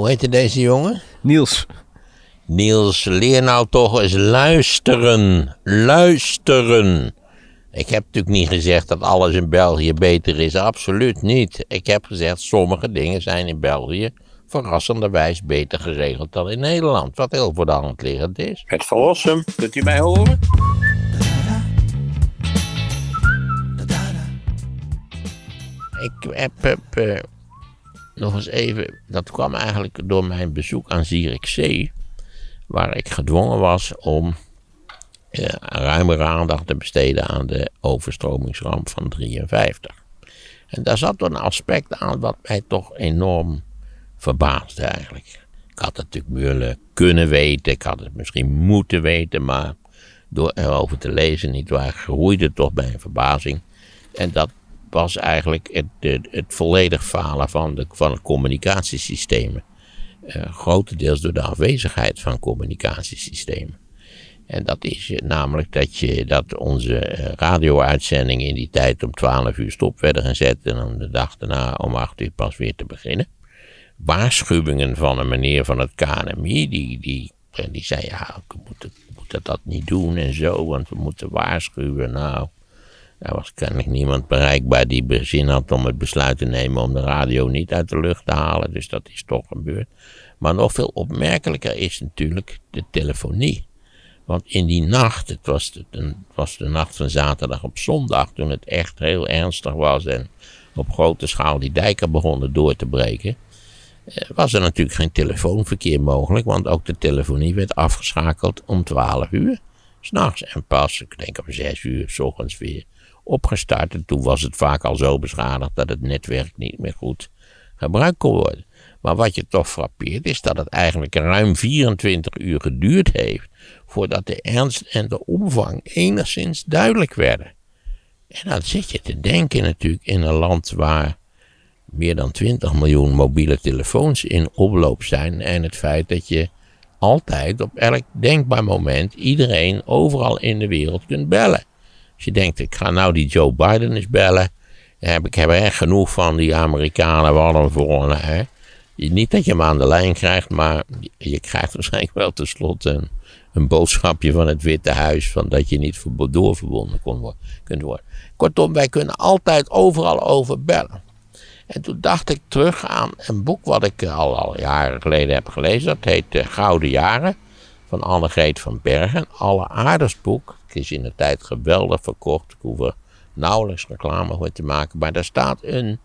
Hoe heette deze jongen? Niels. Niels, leer nou toch eens luisteren. Luisteren. Ik heb natuurlijk niet gezegd dat alles in België beter is. Absoluut niet. Ik heb gezegd sommige dingen zijn in België verrassenderwijs beter geregeld dan in Nederland. Wat heel voor de hand liggend is. Het verlossen, kunt u mij horen? Ik heb, heb eh, nog eens even. Dat kwam eigenlijk door mijn bezoek aan Zierikzee. Waar ik gedwongen was om uh, ruimere aandacht te besteden aan de overstromingsramp van 53. En daar zat een aspect aan wat mij toch enorm verbaasde eigenlijk. Ik had het natuurlijk willen kunnen weten, ik had het misschien moeten weten, maar door erover te lezen, niet waar, groeide toch bij een verbazing. En dat was eigenlijk het, het, volledig falen van de, van communicatiesystemen. Uh, grotendeels door de afwezigheid van communicatiesystemen. En dat is namelijk dat, je, dat onze eh, radio-uitzendingen in die tijd om 12 uur stop werden gezet en om de dag daarna om 8 uur pas weer te beginnen. Waarschuwingen van een meneer van het KNMI, die, die, die zei: Ja, we moeten, moeten dat niet doen en zo, want we moeten waarschuwen. Nou, er was kennelijk niemand bereikbaar die zin had om het besluit te nemen om de radio niet uit de lucht te halen, dus dat is toch gebeurd. Maar nog veel opmerkelijker is natuurlijk de telefonie. Want in die nacht, het was de, het was de nacht van zaterdag op zondag, toen het echt heel ernstig was en op grote schaal die dijken begonnen door te breken, eh, was er natuurlijk geen telefoonverkeer mogelijk, want ook de telefonie werd afgeschakeld om 12 uur. S'nachts en pas, ik denk om 6 uur, s ochtends weer opgestart. En toen was het vaak al zo beschadigd dat het netwerk niet meer goed gebruikt kon worden. Maar wat je toch frappeert is dat het eigenlijk ruim 24 uur geduurd heeft voordat de ernst en de omvang enigszins duidelijk werden. En dan zit je te denken natuurlijk in een land waar meer dan 20 miljoen mobiele telefoons in oploop zijn en het feit dat je altijd op elk denkbaar moment iedereen overal in de wereld kunt bellen. Als je denkt, ik ga nou die Joe Biden eens bellen, heb ik heb er echt genoeg van die Amerikanen, wat een. Niet dat je hem aan de lijn krijgt, maar je krijgt waarschijnlijk wel tenslotte een, een boodschapje van het Witte Huis van dat je niet doorverbonden kon, kunt worden. Kortom, wij kunnen altijd overal over bellen. En toen dacht ik terug aan een boek wat ik al, al jaren geleden heb gelezen. Dat heet uh, Gouden Jaren van Annegreet van Bergen. Alle boek. Is in de tijd geweldig verkocht. Ik hoef er nauwelijks reclame voor te maken. Maar daar staat een,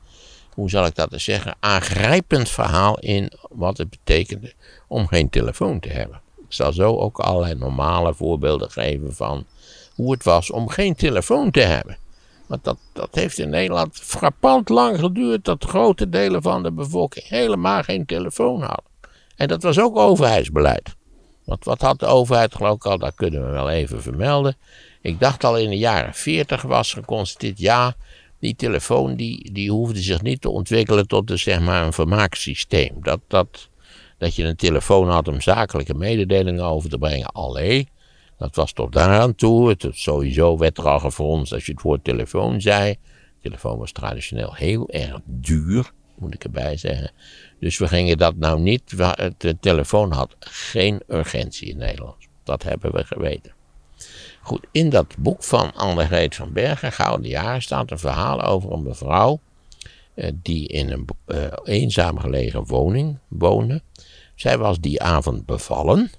hoe zal ik dat eens zeggen, aangrijpend verhaal in wat het betekende om geen telefoon te hebben. Ik zal zo ook allerlei normale voorbeelden geven van hoe het was om geen telefoon te hebben. Want dat, dat heeft in Nederland frappant lang geduurd dat grote delen van de bevolking helemaal geen telefoon hadden. En dat was ook overheidsbeleid. Want wat had de overheid geloof ik al, dat kunnen we wel even vermelden. Ik dacht al in de jaren 40 was geconstateerd, ja, die telefoon die, die hoefde zich niet te ontwikkelen tot een, zeg maar, een vermaakssysteem. Dat, dat, dat je een telefoon had om zakelijke mededelingen over te brengen. Alleen, dat was tot daaraan toe. Het, sowieso werd er al gefronst als je het woord telefoon zei. Telefoon was traditioneel heel erg duur, moet ik erbij zeggen. Dus we gingen dat nou niet. De telefoon had geen urgentie in Nederland. Dat hebben we geweten. Goed, in dat boek van Annegreet van Bergen, Gouden Jaren, staat een verhaal over een mevrouw. Eh, die in een uh, eenzaam gelegen woning woonde. Zij was die avond bevallen.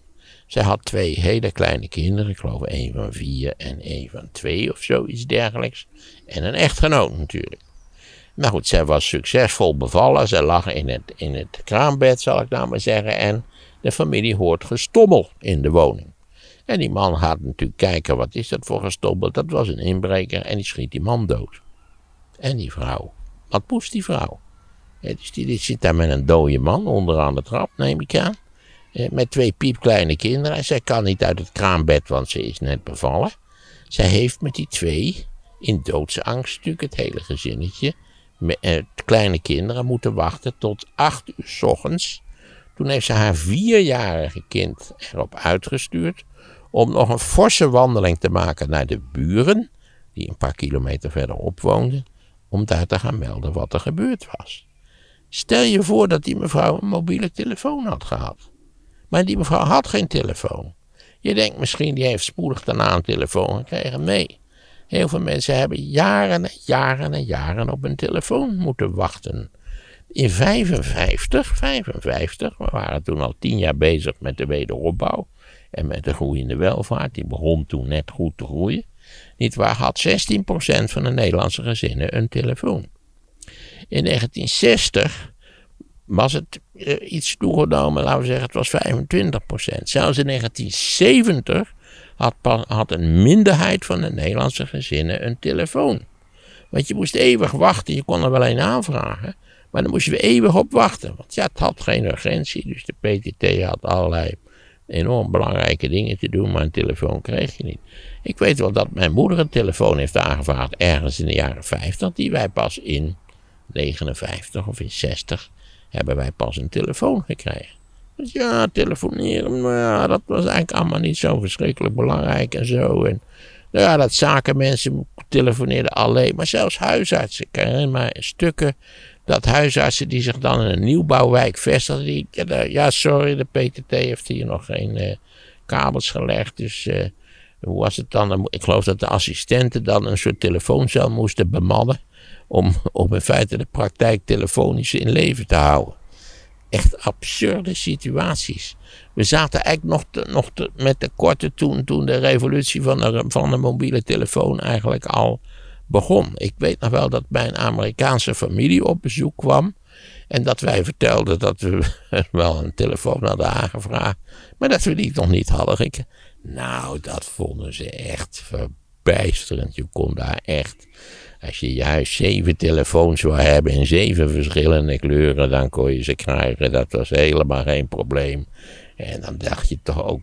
Zij had twee hele kleine kinderen, ik geloof één van vier en één van twee of zoiets dergelijks. En een echtgenoot natuurlijk. Maar goed, zij was succesvol bevallen. Zij lag in het, in het kraambed, zal ik nou maar zeggen. En de familie hoort gestommel in de woning. En die man gaat natuurlijk kijken, wat is dat voor gestommel? Dat was een inbreker en die schiet die man dood. En die vrouw, wat poest die vrouw? dus die, die zit daar met een dode man onderaan de trap, neem ik aan. Met twee piepkleine kinderen. Zij kan niet uit het kraambed, want ze is net bevallen. Zij heeft met die twee, in doodsangst natuurlijk, het hele gezinnetje, met, eh, kleine kinderen moeten wachten tot acht uur s ochtends. Toen heeft ze haar vierjarige kind erop uitgestuurd om nog een forse wandeling te maken naar de buren, die een paar kilometer verderop woonden, om daar te gaan melden wat er gebeurd was. Stel je voor dat die mevrouw een mobiele telefoon had gehad. Maar die mevrouw had geen telefoon. Je denkt misschien, die heeft spoedig daarna een telefoon gekregen. Nee. Heel veel mensen hebben jaren en jaren en jaren op een telefoon moeten wachten. In 55, 55, we waren toen al tien jaar bezig met de wederopbouw en met de groeiende welvaart. Die begon toen net goed te groeien. Niet waar, had 16% van de Nederlandse gezinnen een telefoon. In 1960 was het uh, iets toegenomen, laten we zeggen, het was 25%. Zelfs in 1970 had, had een minderheid van de Nederlandse gezinnen een telefoon. Want je moest eeuwig wachten, je kon er wel een aanvragen. Maar dan moest je eeuwig op wachten. Want ja, het had geen urgentie. Dus de PTT had allerlei enorm belangrijke dingen te doen. Maar een telefoon kreeg je niet. Ik weet wel dat mijn moeder een telefoon heeft aangevraagd. Ergens in de jaren 50. Die wij pas in 59 of in 60 hebben wij pas een telefoon gekregen. Dus ja, telefoneren, maar ja, dat was eigenlijk allemaal niet zo verschrikkelijk belangrijk en zo. En nou ja, dat zakenmensen telefoneerden alleen, maar zelfs huisartsen. Ik herinner me stukken dat huisartsen die zich dan in een nieuwbouwwijk vestigden, ja, sorry, de PTT heeft hier nog geen uh, kabels gelegd, dus uh, hoe was het dan? Ik geloof dat de assistenten dan een soort telefooncel moesten bemannen om, om in feite de praktijk telefonisch in leven te houden. Echt absurde situaties. We zaten eigenlijk nog, nog met de korte toen, de revolutie van de, van de mobiele telefoon eigenlijk al begon. Ik weet nog wel dat mijn Amerikaanse familie op bezoek kwam. En dat wij vertelden dat we wel een telefoon hadden aangevraagd. Maar dat we die nog niet hadden. Nou, dat vonden ze echt verbijsterend. Je kon daar echt als je juist zeven telefoons zou hebben in zeven verschillende kleuren, dan kon je ze krijgen. Dat was helemaal geen probleem. En dan dacht je toch ook,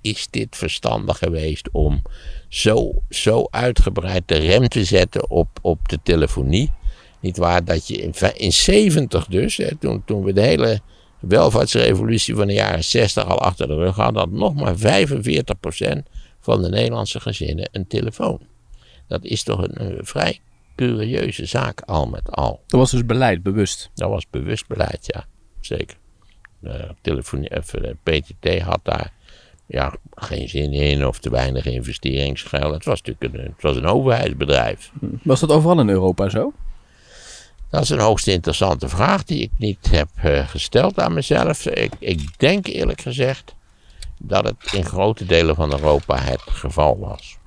is dit verstandig geweest om zo, zo uitgebreid de rem te zetten op, op de telefonie? Niet waar dat je in, in 70 dus, hè, toen, toen we de hele welvaartsrevolutie van de jaren 60 al achter de rug hadden, had nog maar 45% van de Nederlandse gezinnen een telefoon. Dat is toch een, een vrij curieuze zaak al met al. Dat was dus beleid, bewust? Dat was bewust beleid, ja. Zeker. De, telefonie, de PTT had daar ja, geen zin in of te weinig investeringsgeld. Het was natuurlijk een, het was een overheidsbedrijf. Was dat overal in Europa zo? Dat is een hoogst interessante vraag die ik niet heb uh, gesteld aan mezelf. Ik, ik denk eerlijk gezegd dat het in grote delen van Europa het geval was.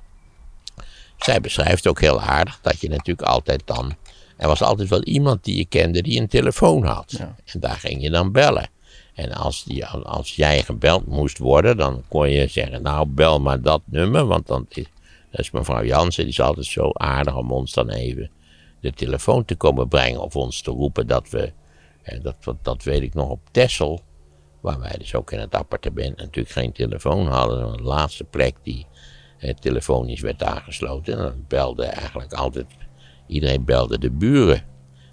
Zij beschrijft ook heel aardig dat je natuurlijk altijd dan. Er was altijd wel iemand die je kende die een telefoon had. En daar ging je dan bellen. En als, die, als jij gebeld moest worden, dan kon je zeggen: Nou, bel maar dat nummer. Want dan is, dat is mevrouw Jansen, die is altijd zo aardig om ons dan even de telefoon te komen brengen. Of ons te roepen dat we. dat, dat weet ik nog op Tessel, waar wij dus ook in het appartement natuurlijk geen telefoon hadden. De laatste plek die telefonisch werd aangesloten. En dan belde eigenlijk altijd, iedereen belde de buren,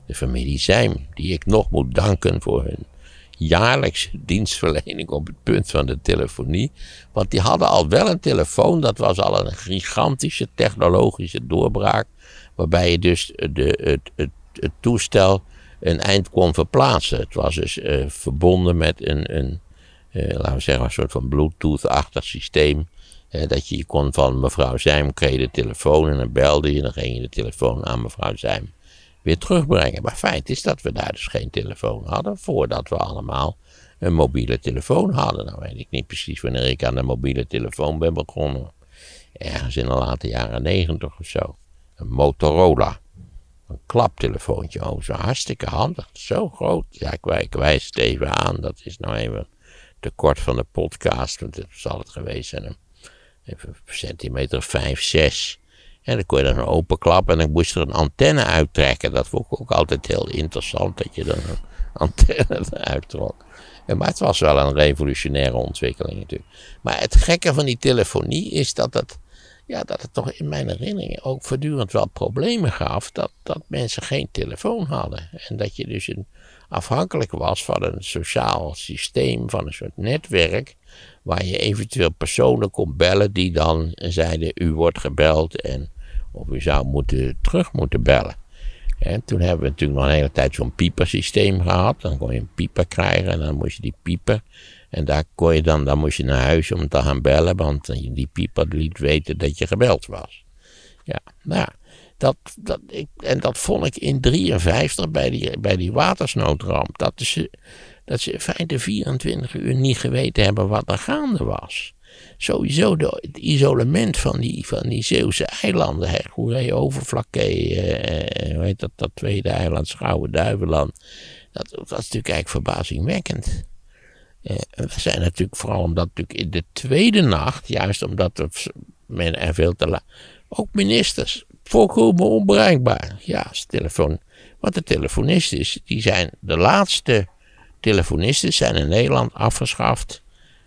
de familie Zijm, die ik nog moet danken voor hun jaarlijkse dienstverlening op het punt van de telefonie. Want die hadden al wel een telefoon, dat was al een gigantische technologische doorbraak, waarbij je dus de, het, het, het toestel een eind kon verplaatsen. Het was dus uh, verbonden met een, een uh, laten we zeggen, een soort van Bluetooth-achtig systeem dat je, kon van mevrouw Zijm, kreeg de telefoon en dan belde je dan ging je de telefoon aan mevrouw Zijm weer terugbrengen. Maar feit is dat we daar dus geen telefoon hadden voordat we allemaal een mobiele telefoon hadden. Nou weet ik niet precies wanneer ik aan de mobiele telefoon ben begonnen. Ergens in de late jaren negentig of zo. Een Motorola. Een klaptelefoontje. Oh, zo hartstikke handig. Zo groot. Ja, ik, wijs het even aan. Dat is nou even te kort van de podcast. Want het zal het geweest zijn even centimeter 5, 6. En dan kon je dan een open klap en dan moest er een antenne uittrekken. Dat vond ik ook altijd heel interessant, dat je dan een antenne eruit trok. Maar het was wel een revolutionaire ontwikkeling natuurlijk. Maar het gekke van die telefonie is dat het, ja, dat het toch in mijn herinnering ook voortdurend wel problemen gaf. Dat, dat mensen geen telefoon hadden. En dat je dus een, afhankelijk was van een sociaal systeem, van een soort netwerk waar je eventueel personen kon bellen die dan zeiden u wordt gebeld en of u zou moeten, terug moeten bellen. En toen hebben we natuurlijk nog een hele tijd zo'n piepersysteem gehad. Dan kon je een pieper krijgen en dan moest je die pieper. En daar kon je dan, dan moest je naar huis om te gaan bellen, want die pieper liet weten dat je gebeld was. Ja, nou dat, dat, ik, en dat vond ik in 53 bij die, bij die watersnoodramp. Dat ze, dat ze in feite 24 uur niet geweten hebben wat er gaande was. Sowieso de, het isolement van die, van die Zeeuwse eilanden. Goeree, Overflakke, eh, hoe heet dat, dat tweede eiland, Schouwen, Duiveland. Dat, dat is natuurlijk eigenlijk verbazingwekkend. Eh, we zijn natuurlijk vooral omdat natuurlijk in de tweede nacht, juist omdat men er veel te laat. Ook ministers, volkomen onbereikbaar. Ja, telefoon. Want de telefonisten, die zijn de laatste telefonisten zijn in Nederland afgeschaft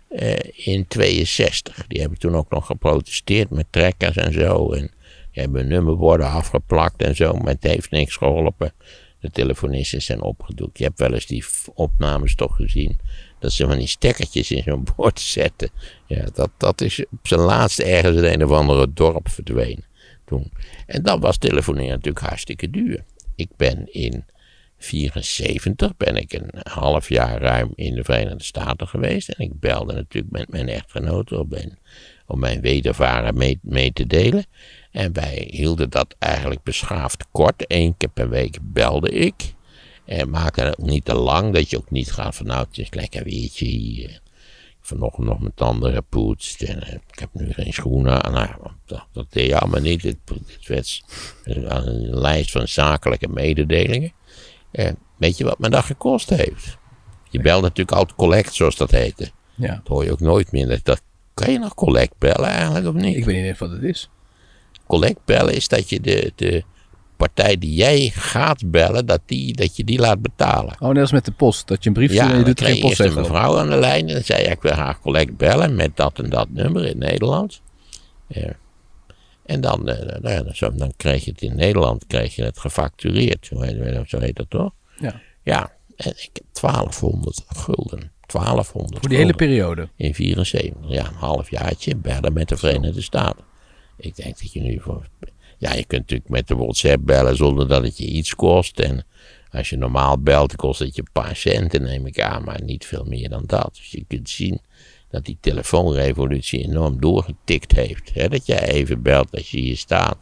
uh, in 62. Die hebben toen ook nog geprotesteerd met trekkers en zo. En die hebben nummerborden afgeplakt en zo, maar het heeft niks geholpen. De telefonisten zijn opgedoekt. Je hebt wel eens die opnames toch gezien. Dat ze van die stekkertjes in zo'n bord zetten. Ja, dat, dat is op zijn laatste ergens in een of andere dorp verdwenen. Toen. En dan was telefoneren natuurlijk hartstikke duur. Ik ben in 74 ben ik een half jaar ruim in de Verenigde Staten geweest. En ik belde natuurlijk met mijn echtgenote op om mijn wedervaren mee, mee te delen. En wij hielden dat eigenlijk beschaafd kort. Eén keer per week belde ik. En maakte het niet te lang, dat je ook niet gaat van nou, het is lekker weertje hier. Vanochtend nog mijn tanden gepoetst en eh, ik heb nu geen schoenen aan. Nou, dat, dat deed je allemaal niet. Dit, dit werd een lijst van zakelijke mededelingen. En weet je wat me dat gekost heeft? Je belt natuurlijk altijd collect, zoals dat heette. Ja. Dat hoor je ook nooit meer. Dat, kan je nog collect bellen eigenlijk of niet? Ik weet niet eens wat het is. Collect bellen is dat je de, de partij die jij gaat bellen, dat, die, dat je die laat betalen. Oh, net als met de post. Dat je een brief stuurt en je doet geen post. Ja, een mevrouw aan de lijn en dan zei ik wil graag collect bellen met dat en dat nummer in Nederland. Ja. En dan, uh, nou ja, dan, kreeg je het in Nederland kreeg je het gefactureerd. Zo heet, zo heet dat toch? Ja. Ja, en ik heb 1200 gulden. 1200 Voor die hele periode? In 74, ja, een halfjaartje bellen met de Verenigde Staten. Ik denk dat je nu voor. Ja, je kunt natuurlijk met de WhatsApp bellen zonder dat het je iets kost. En als je normaal belt, kost het je een paar centen, neem ik aan, maar niet veel meer dan dat. Dus je kunt zien dat die telefoonrevolutie enorm doorgetikt heeft. Hè? Dat jij even belt als je hier staat.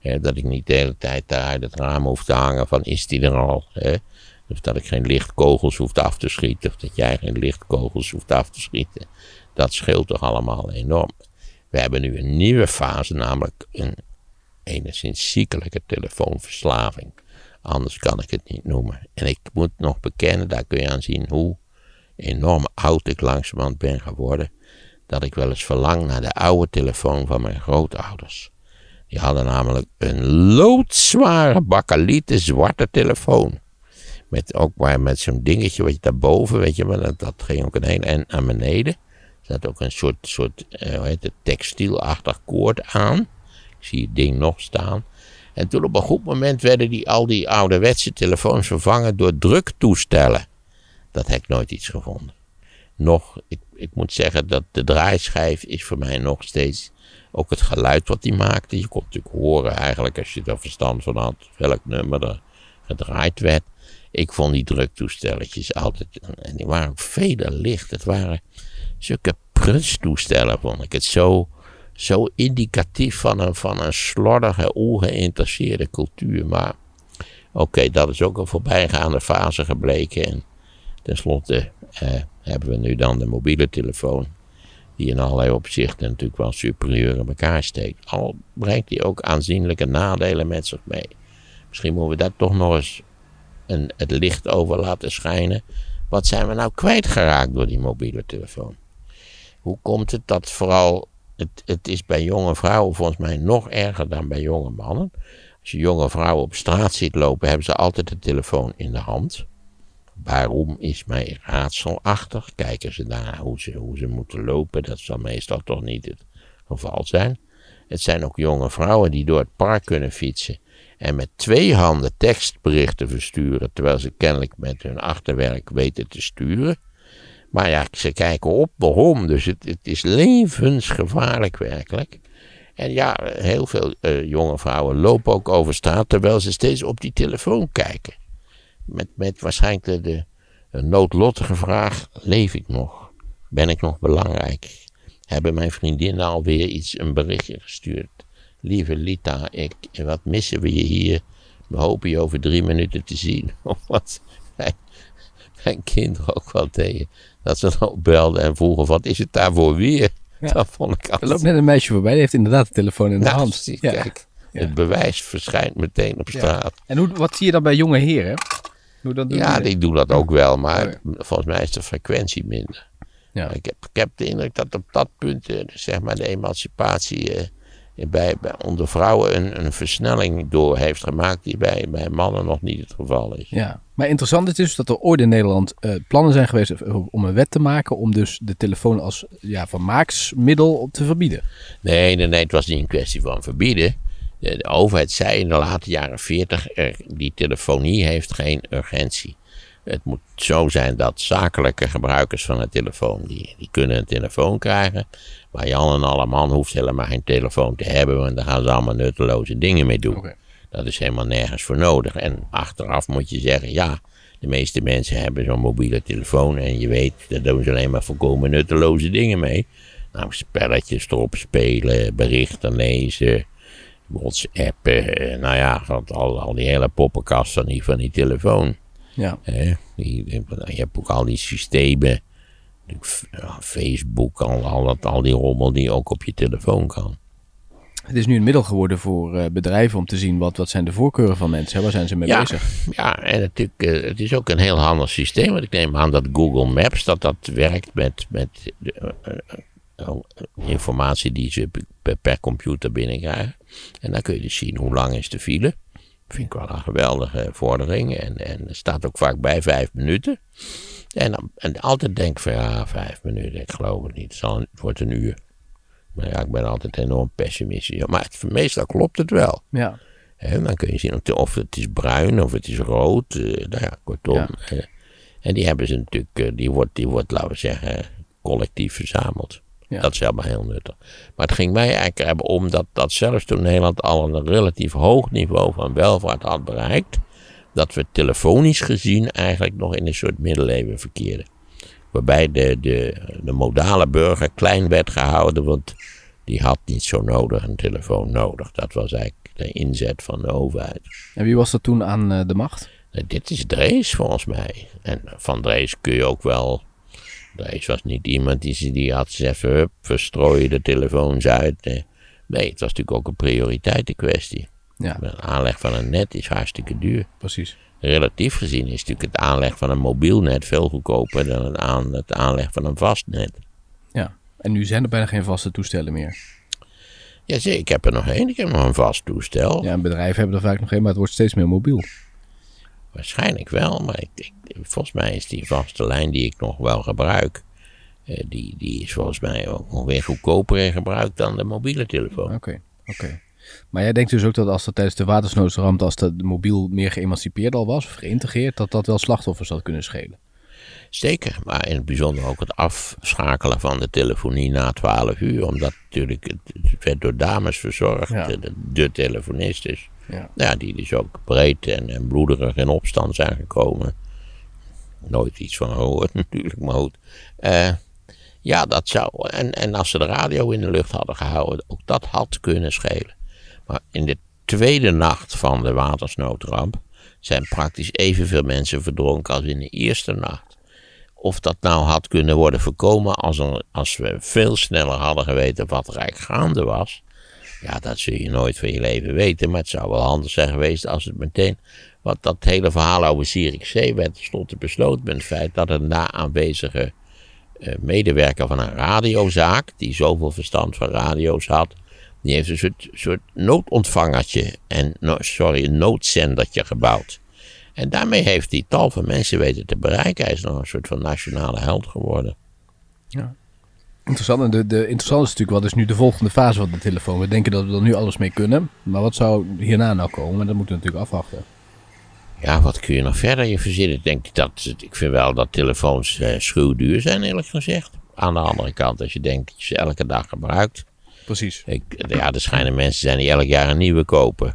Hè? Dat ik niet de hele tijd daar uit het raam hoef te hangen van is die er al. Hè? Of dat ik geen lichtkogels hoef af te schieten. Of dat jij geen lichtkogels hoeft af te schieten. Dat scheelt toch allemaal enorm. We hebben nu een nieuwe fase, namelijk een enigszins ziekelijke telefoonverslaving. Anders kan ik het niet noemen. En ik moet nog bekennen, daar kun je aan zien hoe enorm oud ik langzamerhand ben geworden, dat ik wel eens verlang naar de oude telefoon van mijn grootouders. Die hadden namelijk een loodzware bakkelieten zwarte telefoon. Met, ook maar met zo'n dingetje wat je daarboven, weet je, maar dat, ging ook een heel en naar beneden. Er zat ook een soort, soort uh, hoe heet het, textielachtig koord aan. Ik zie het ding nog staan. En toen op een goed moment werden die, al die ouderwetse telefoons vervangen door druktoestellen dat heb ik nooit iets gevonden. Nog, ik, ik moet zeggen dat de draaischijf is voor mij nog steeds ook het geluid wat die maakte. Je kon natuurlijk horen eigenlijk als je er verstand van had welk nummer er gedraaid werd. Ik vond die druktoestelletjes altijd, en die waren ook vele licht. Het waren zulke prutstoestellen, vond ik het zo, zo indicatief van een, van een slordige, ongeïnteresseerde cultuur. Maar oké, dat is ook een voorbijgaande fase gebleken. En Ten slotte eh, hebben we nu dan de mobiele telefoon, die in allerlei opzichten natuurlijk wel superieur in elkaar steekt. Al brengt die ook aanzienlijke nadelen met zich mee. Misschien moeten we daar toch nog eens een, het licht over laten schijnen. Wat zijn we nou kwijtgeraakt door die mobiele telefoon? Hoe komt het dat vooral, het, het is bij jonge vrouwen volgens mij nog erger dan bij jonge mannen. Als je jonge vrouwen op straat ziet lopen, hebben ze altijd de telefoon in de hand. Waarom is mij raadselachtig? Kijken ze naar hoe ze, hoe ze moeten lopen, dat zal meestal toch niet het geval zijn. Het zijn ook jonge vrouwen die door het park kunnen fietsen en met twee handen tekstberichten versturen, terwijl ze kennelijk met hun achterwerk weten te sturen. Maar ja, ze kijken op waarom, dus het, het is levensgevaarlijk werkelijk. En ja, heel veel eh, jonge vrouwen lopen ook over straat terwijl ze steeds op die telefoon kijken. Met, met waarschijnlijk de, de, de noodlottige vraag: leef ik nog? Ben ik nog belangrijk? Hebben mijn vriendinnen alweer iets, een berichtje gestuurd? Lieve Lita, ik, wat missen we je hier? We hopen je over drie minuten te zien. Wat mijn, mijn kinderen ook wel tegen. Dat ze dan belden en vroegen: wat is het daar voor weer? Ja. Dat vond ik Er altijd. loopt net een meisje voorbij, die heeft inderdaad de telefoon in de Nou, hand. precies, Ja. kijk. Ja. Het bewijs verschijnt meteen op straat. En hoe, wat zie je dan bij jonge heren? Dat Ja, die? die doen dat ook wel, maar Oh, volgens mij is de frequentie minder. Ja. Ik, heb, ik heb de indruk dat op dat punt, eh, zeg maar, de emancipatie eh, bij, bij, onder vrouwen een, een versnelling door heeft gemaakt die bij, bij mannen nog niet het geval is. Ja, maar interessant is dus dat er ooit in Nederland eh, plannen zijn geweest om een wet te maken om dus de telefoon als ja, vermaaksmiddel te verbieden. Nee, nee, nee, het was niet een kwestie van verbieden. De, de overheid zei in de late jaren 40, er, die telefonie heeft geen urgentie. Het moet zo zijn dat zakelijke gebruikers van een telefoon, die, die kunnen een telefoon krijgen. Maar Jan en alle man hoeft helemaal geen telefoon te hebben, want daar gaan ze allemaal nutteloze dingen mee doen. Dat is helemaal nergens voor nodig. En achteraf moet je zeggen, ja, de meeste mensen hebben zo'n mobiele telefoon en je weet, daar doen ze alleen maar volkomen nutteloze dingen mee. Nou, spelletjes erop spelen, berichten lezen, whatsappen, eh, nou ja, wat al, al die hele poppenkast van die, van die telefoon. Ja, Hè? Die, die- je hebt ook al die systemen, Facebook, al, al, dat, al die rommel die ook op je telefoon kan. het is nu een middel geworden voor eh, bedrijven om te zien wat, wat zijn de voorkeuren van mensen. Hè? Waar zijn ze mee Ja, bezig? ja, en natuurlijk, eh, het is ook een heel handig systeem. Want ik neem aan dat Google Maps dat dat werkt met, met eh, eh, eh, informatie die ze per, computer binnenkrijgen. En dan kun je dus zien hoe lang is de file. Vind ik wel een geweldige vordering. En, en er staat ook vaak bij vijf minuten. En, dan, en altijd denk ik van ja, vijf minuten, ik geloof het niet. Het, wordt een uur. Maar ja, ik ben altijd enorm pessimistisch. Maar het, meestal klopt het wel. Ja, En dan kun je zien of het- is bruin of het is rood. eh, nou ja, kortom. Ja. eh, en die hebben ze natuurlijk, eh, die wordt, die wordt, laten we zeggen, collectief verzameld. Ja. Dat is helemaal heel nuttig. Maar het ging mij eigenlijk hebben om dat, dat zelfs toen Nederland al een relatief hoog niveau van welvaart had bereikt, dat we telefonisch gezien eigenlijk nog in een soort middeleeuwen verkeerden. Waarbij de, de, de modale burger klein werd gehouden, want die had niet zo nodig een telefoon nodig. Dat was eigenlijk de inzet van de overheid. en wie was er toen aan eh, de macht? Nee, dit is Drees volgens mij. En van Drees kun je ook wel. Drees was niet iemand die, die had gezegd: hup, verstrooien de telefoons uit. Eh, Nee, het was natuurlijk ook een prioriteitenkwestie. Ja, De aanleg van een net is hartstikke duur. precies. Relatief gezien is natuurlijk het aanleg van een mobiel net veel goedkoper dan het, aan, het aanleg van een vast net. Ja. En nu zijn er bijna geen vaste toestellen meer. Ja, zie, ik heb er nog één. Ik heb nog een vast toestel. Ja, en bedrijven hebben er vaak nog een, maar het wordt steeds meer mobiel. Waarschijnlijk wel, maar ik, ik- volgens mij is die vaste lijn die ik nog wel gebruik, eh, die, die is volgens mij ook nog weer goedkoper in gebruik dan de mobiele telefoon. Oké, oké. Maar jij denkt dus ook dat als dat tijdens de watersnoodramp, als dat de mobiel meer geëmancipeerd al was, of geïntegreerd, dat dat wel slachtoffers had kunnen schelen? Zeker, maar in het bijzonder ook het afschakelen van de telefonie na 12 uur, omdat natuurlijk het, het werd door dames verzorgd, Ja. de, de telefonist is. Ja. Ja, die dus ook breed en, en bloederig in opstand zijn gekomen. Nooit iets van gehoord natuurlijk, maar goed. Eh, ja, dat zou. En, en als ze de radio in de lucht hadden gehouden, ook dat had kunnen schelen. Maar in de tweede nacht van de watersnoodramp zijn praktisch evenveel mensen verdronken als in de eerste nacht. Of dat nou had kunnen worden voorkomen als, als we veel sneller hadden geweten wat er eigenlijk gaande was. Ja, dat zul je nooit van je leven weten. Maar het zou wel handig zijn geweest als het meteen. Wat dat hele verhaal over Zierikzee werd tenslotte besloten met het feit dat een na aanwezige eh, medewerker van een radiozaak, die zoveel verstand van radio's had, die heeft een soort, noodontvangertje en, sorry, een noodzendertje gebouwd. En daarmee heeft hij tal van mensen weten te bereiken. Hij is nog een soort van nationale held geworden. Interessant. En de, de interessant is natuurlijk wat is nu de volgende fase van de telefoon. We denken dat we er nu alles mee kunnen. Maar wat zou hierna nou komen? Dat moeten we natuurlijk afwachten. Ja, wat kun je nog verder je verzinnen? Ik, denk dat, ik vind wel dat telefoons eh, schuwduur zijn, eerlijk gezegd. Aan de andere kant, als je denkt dat je ze elke dag gebruikt. precies. Ik, ja, er schijnen mensen zijn die elk jaar een nieuwe kopen.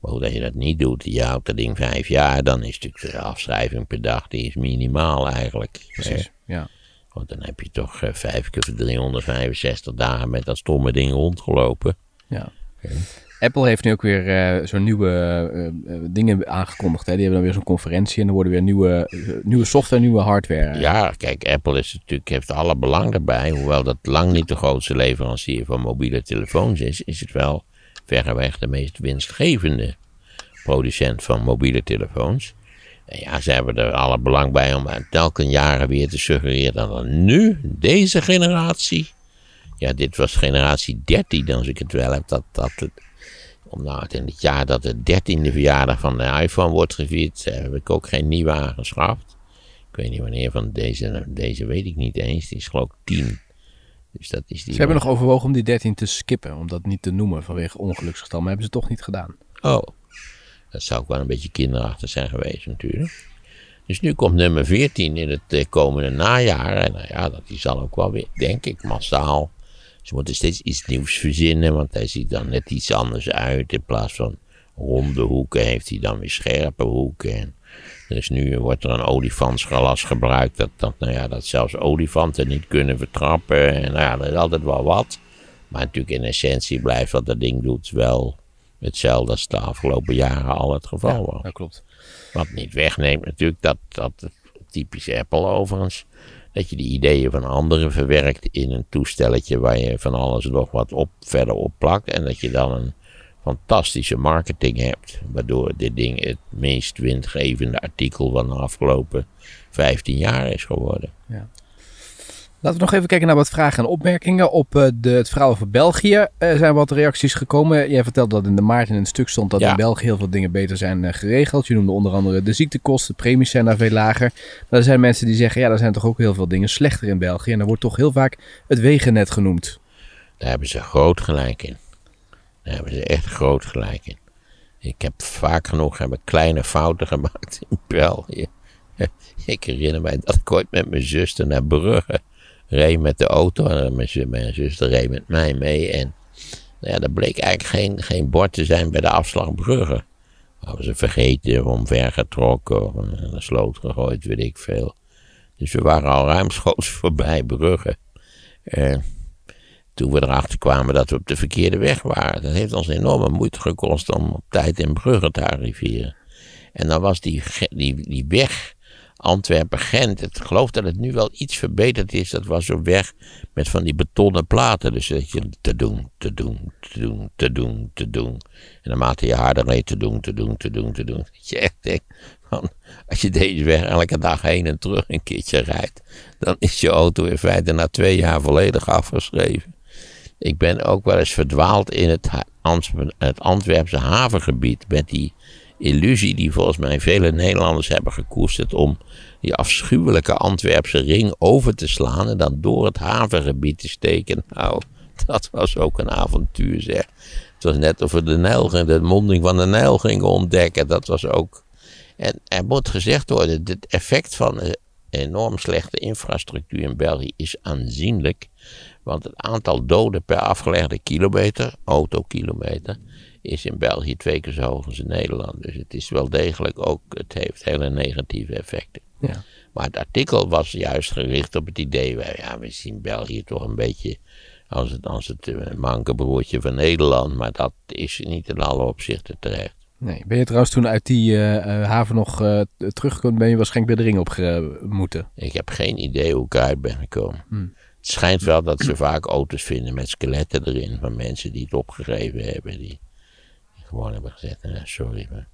Maar hoe dat je dat niet doet, je houdt dat ding vijf jaar, dan is natuurlijk de afschrijving per dag, die is minimaal eigenlijk. precies. Eh, Ja. Want dan heb je toch eh, vijf keer voor 365 dagen met dat stomme ding rondgelopen. Ja. Apple heeft nu ook weer eh, zo'n nieuwe eh, dingen aangekondigd. Hè. Die hebben dan weer zo'n conferentie en er worden weer nieuwe, nieuwe software, nieuwe hardware. Ja, kijk, Apple is natuurlijk, heeft alle belang daarbij. Hoewel dat lang niet de grootste leverancier van mobiele telefoons is, is het wel verreweg de meest winstgevende producent van mobiele telefoons. En ja, ze hebben er alle belang bij om telkens jaren weer te suggereren dat er nu, deze generatie, ja, dit was generatie 13 als ik het wel heb, dat, dat het, om nou in het jaar dat de dertiende verjaardag van de iPhone wordt gevierd, eh, heb ik ook geen nieuwe aangeschaft. Ik weet niet wanneer van deze, deze weet ik niet eens, die is geloof ik 10. Dus dat is die Ze hebben nog overwogen om die 13 te skippen, om dat niet te noemen vanwege ongeluksgetal, maar hebben ze toch niet gedaan. Oh, dat zou ook wel een beetje kinderachtig zijn geweest natuurlijk. Dus nu komt nummer 14 in het eh, komende najaar. En nou ja, dat die zal ook wel weer, denk ik, massaal. Ze moeten steeds iets nieuws verzinnen, want hij ziet dan net iets anders uit. In plaats van ronde hoeken heeft hij dan weer scherpe hoeken. En dus nu wordt er een olifantsgelas gebruikt, dat, dat, nou ja, dat zelfs olifanten niet kunnen vertrappen. En nou ja, dat is altijd wel wat. Maar natuurlijk in essentie blijft wat dat ding doet wel hetzelfde als de afgelopen jaren al het geval was. dat klopt. Wat niet wegneemt natuurlijk dat, dat typisch Apple overigens, dat je die ideeën van anderen verwerkt in een toestelletje waar je van alles nog wat op, verder op plakt. En dat je dan een fantastische marketing hebt, waardoor dit ding het meest winstgevende artikel van de afgelopen 15 jaar is geworden. Laten we nog even kijken naar wat vragen en opmerkingen. Op eh, de, het verhaal over België eh, zijn wat reacties gekomen. Jij vertelde dat in de maart in een stuk stond dat Ja. in België heel veel dingen beter zijn eh, geregeld. Je noemde onder andere de ziektekosten, de premies zijn daar veel lager. Maar er zijn mensen die zeggen, ja, er zijn toch ook heel veel dingen slechter in België. En er wordt toch heel vaak het wegennet genoemd. Daar hebben ze groot gelijk in. Daar hebben ze echt groot gelijk in. Ik heb vaak genoeg heb ik kleine fouten gemaakt in België. Ik herinner mij dat ik ooit met mijn zuster naar Brugge reed met de auto. En mijn, zu- mijn zuster reed met mij mee. En nou ja, er bleek eigenlijk geen, geen bord te zijn bij de afslag Brugge. Hadden ze vergeten, omvergetrokken, of in de sloot gegooid, weet ik veel. Dus we waren al ruimschoots voorbij Brugge. Eh, toen we erachter kwamen dat we op de verkeerde weg waren. Dat heeft ons enorme moeite gekost om op tijd in Brugge te arriveren. En dan was die, die, die weg Antwerpen-Gent. Ik geloof dat het nu wel iets verbeterd is. Dat was zo'n weg met van die betonnen platen. Dus dat je te doen, te doen, te doen, te doen, te doen. En naarmate je harder reed, te doen, te doen, te doen, te doen. Dat je echt denkt, van, als je deze weg elke dag heen en terug een keertje rijdt. Dan is je auto in feite na twee jaar volledig afgeschreven. Ik ben ook wel eens verdwaald in het Antwerpse havengebied met die illusie die volgens mij vele Nederlanders hebben gekoesterd om die afschuwelijke Antwerpse ring over te slaan en dan door het havengebied te steken. Nou, dat was ook een avontuur zeg. Het was net of we de, Nijl, de monding van de Nijl gingen ontdekken. Dat was ook... En er moet gezegd worden, het effect van de enorm slechte infrastructuur in België is aanzienlijk. Want het aantal doden per afgelegde kilometer, autokilometer, is in België twee keer zo hoog als in Nederland. Dus het is wel degelijk ook, het heeft hele negatieve effecten. Ja. Maar het artikel was juist gericht op het idee, ja, we zien België toch een beetje als het, als het eh, manke broertje van Nederland. Maar dat is niet in alle opzichten terecht. Nee. Ben je trouwens toen uit die eh, eh, haven nog eh, teruggekomen, ben je waarschijnlijk bij de ring op moeten. Ik heb geen idee hoe ik eruit ben gekomen. Het schijnt wel dat ze vaak auto's vinden met skeletten erin van mensen die het opgegeven hebben. Die gewoon hebben gezegd, eh, sorry. Maar...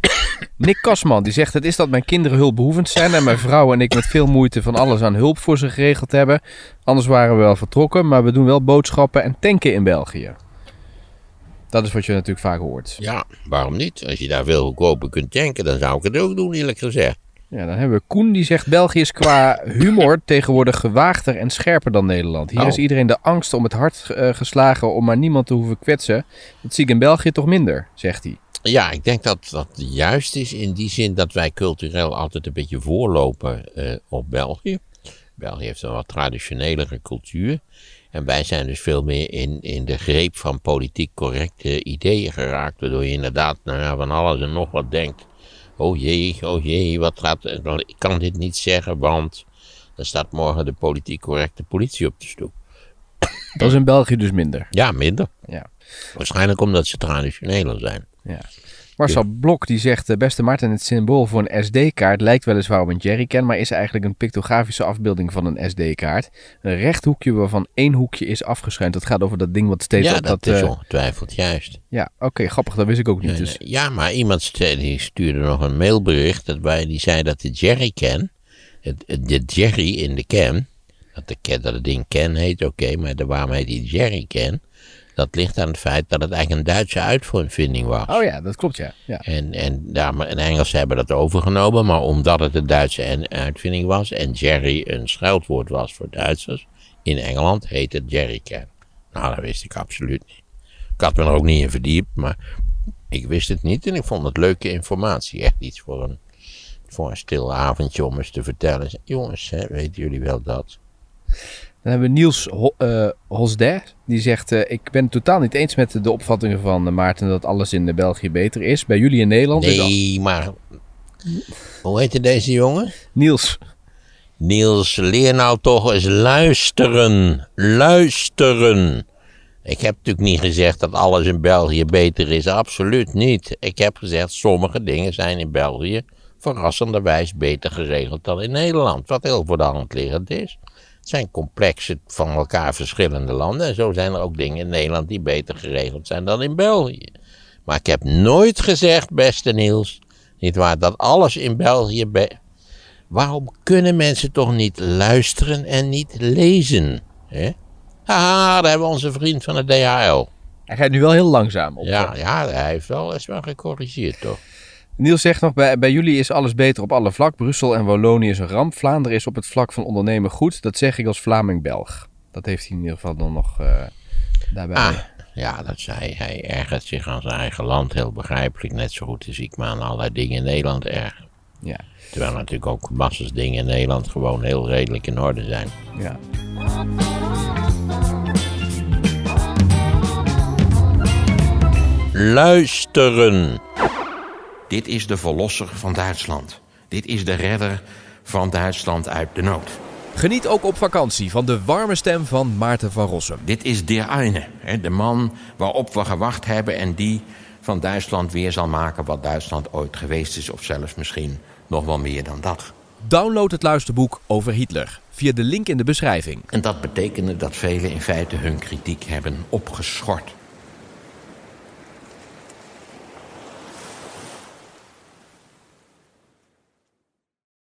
Nick Kasman die zegt: Het is dat mijn kinderen hulpbehoevend zijn en mijn vrouw en ik met veel moeite van alles aan hulp voor ze geregeld hebben. Anders waren we wel vertrokken, maar we doen wel boodschappen en tanken in België. Dat is wat je natuurlijk vaak hoort. Ja, waarom niet? Als je daar veel goedkoper kunt tanken, dan zou ik het ook doen, eerlijk gezegd. Ja, dan hebben we Koen die zegt: België is qua humor tegenwoordig gewaagder en scherper dan Nederland. Hier Oh. is iedereen de angst om het hart eh, geslagen om maar niemand te hoeven kwetsen. Dat zie ik in België toch minder, zegt hij. Ja, ik denk dat dat juist is in die zin dat wij cultureel altijd een beetje voorlopen eh, op België. België heeft een wat traditionelere cultuur. En wij zijn dus veel meer in, in de greep van politiek correcte ideeën geraakt. Waardoor je inderdaad nou ja, van alles en nog wat denkt. Oh jee, oh jee, wat gaat. Ik kan dit niet zeggen, want. Dan staat morgen de politiek correcte politie op de stoep. Dat is in België dus minder. Ja, minder. Ja. Waarschijnlijk omdat ze traditioneler zijn. Ja. Marcel Blok die zegt, eh, beste Maarten, het symbool voor een SD-kaart lijkt weliswaar op een jerrycan, maar is eigenlijk een pictografische afbeelding van een SD-kaart. Een rechthoekje waarvan één hoekje is afgeschuind. Dat gaat over dat ding wat steeds Ja, op dat, dat... is eh, ongetwijfeld juist. ja, oké, grappig, dat wist ik ook niet. Dus. Ja, maar iemand die stuurde nog een mailbericht dat wij, die zei dat de jerrycan, de jerry in de can, dat, de dat het ding can heet, oké, maar de, waarom heet die jerrycan? Dat ligt aan het feit dat het eigenlijk een Duitse uitvinding was. Oh ja, dat klopt ja. ja. En, en, daar, en Engelsen hebben dat overgenomen, maar omdat het een Duitse uitvinding was en Jerry een schuilwoord was voor Duitsers, in Engeland heet het Jerrycan. Nou, dat wist ik absoluut niet. Ik had me er ook niet in verdiept, maar ik wist het niet en ik vond het leuke informatie. Echt iets voor een, voor een stil avondje om eens te vertellen. Jongens, hè, weten jullie wel dat? Dan hebben we Niels Ho eh, Hosder. Die zegt, eh, ik ben het totaal niet eens met de opvattingen van eh, Maarten dat alles in België beter is. Bij jullie in Nederland. Nee, maar... Hoe heette deze jongen? Niels, Niels, leer nou toch eens luisteren. Luisteren. Ik heb natuurlijk niet gezegd dat alles in België beter is. Absoluut niet. Ik heb gezegd, sommige dingen zijn in België verrassenderwijs beter geregeld dan in Nederland. Wat heel voor de hand liggend is. Zijn complexe, van elkaar verschillende landen. En zo zijn er ook dingen in Nederland die beter geregeld zijn dan in België. Maar ik heb nooit gezegd, beste Niels, niet waar, dat alles in België be- Waarom kunnen mensen toch niet luisteren en niet lezen? Hè? Haha, daar hebben we onze vriend van de DHL. hij gaat nu wel heel langzaam op. Ja, ja, hij heeft wel eens wel gecorrigeerd, toch? Niels zegt nog, bij, bij jullie is alles beter op alle vlak. Brussel en Wallonië is een ramp. Vlaanderen is op het vlak van ondernemen goed. Dat zeg ik als Vlaming-Belg. Dat heeft hij in ieder geval dan nog eh, daarbij. Ah, ja, dat zei hij. ergert zich aan zijn eigen land, heel begrijpelijk. Net zo goed als ik me aan allerlei dingen in Nederland erger. Ja, Terwijl natuurlijk ook massas dingen in Nederland gewoon heel redelijk in orde zijn. ja. Luisteren. Dit is de verlosser van Duitsland. Dit is de redder van Duitsland uit de nood. Geniet ook op vakantie van de warme stem van Maarten van Rossum. Dit is der eine, de man waarop we gewacht hebben en die van Duitsland weer zal maken wat Duitsland ooit geweest is, of zelfs misschien nog wel meer dan dat. Download het luisterboek over Hitler via de link in de beschrijving. En dat betekende dat velen in feite hun kritiek hebben opgeschort.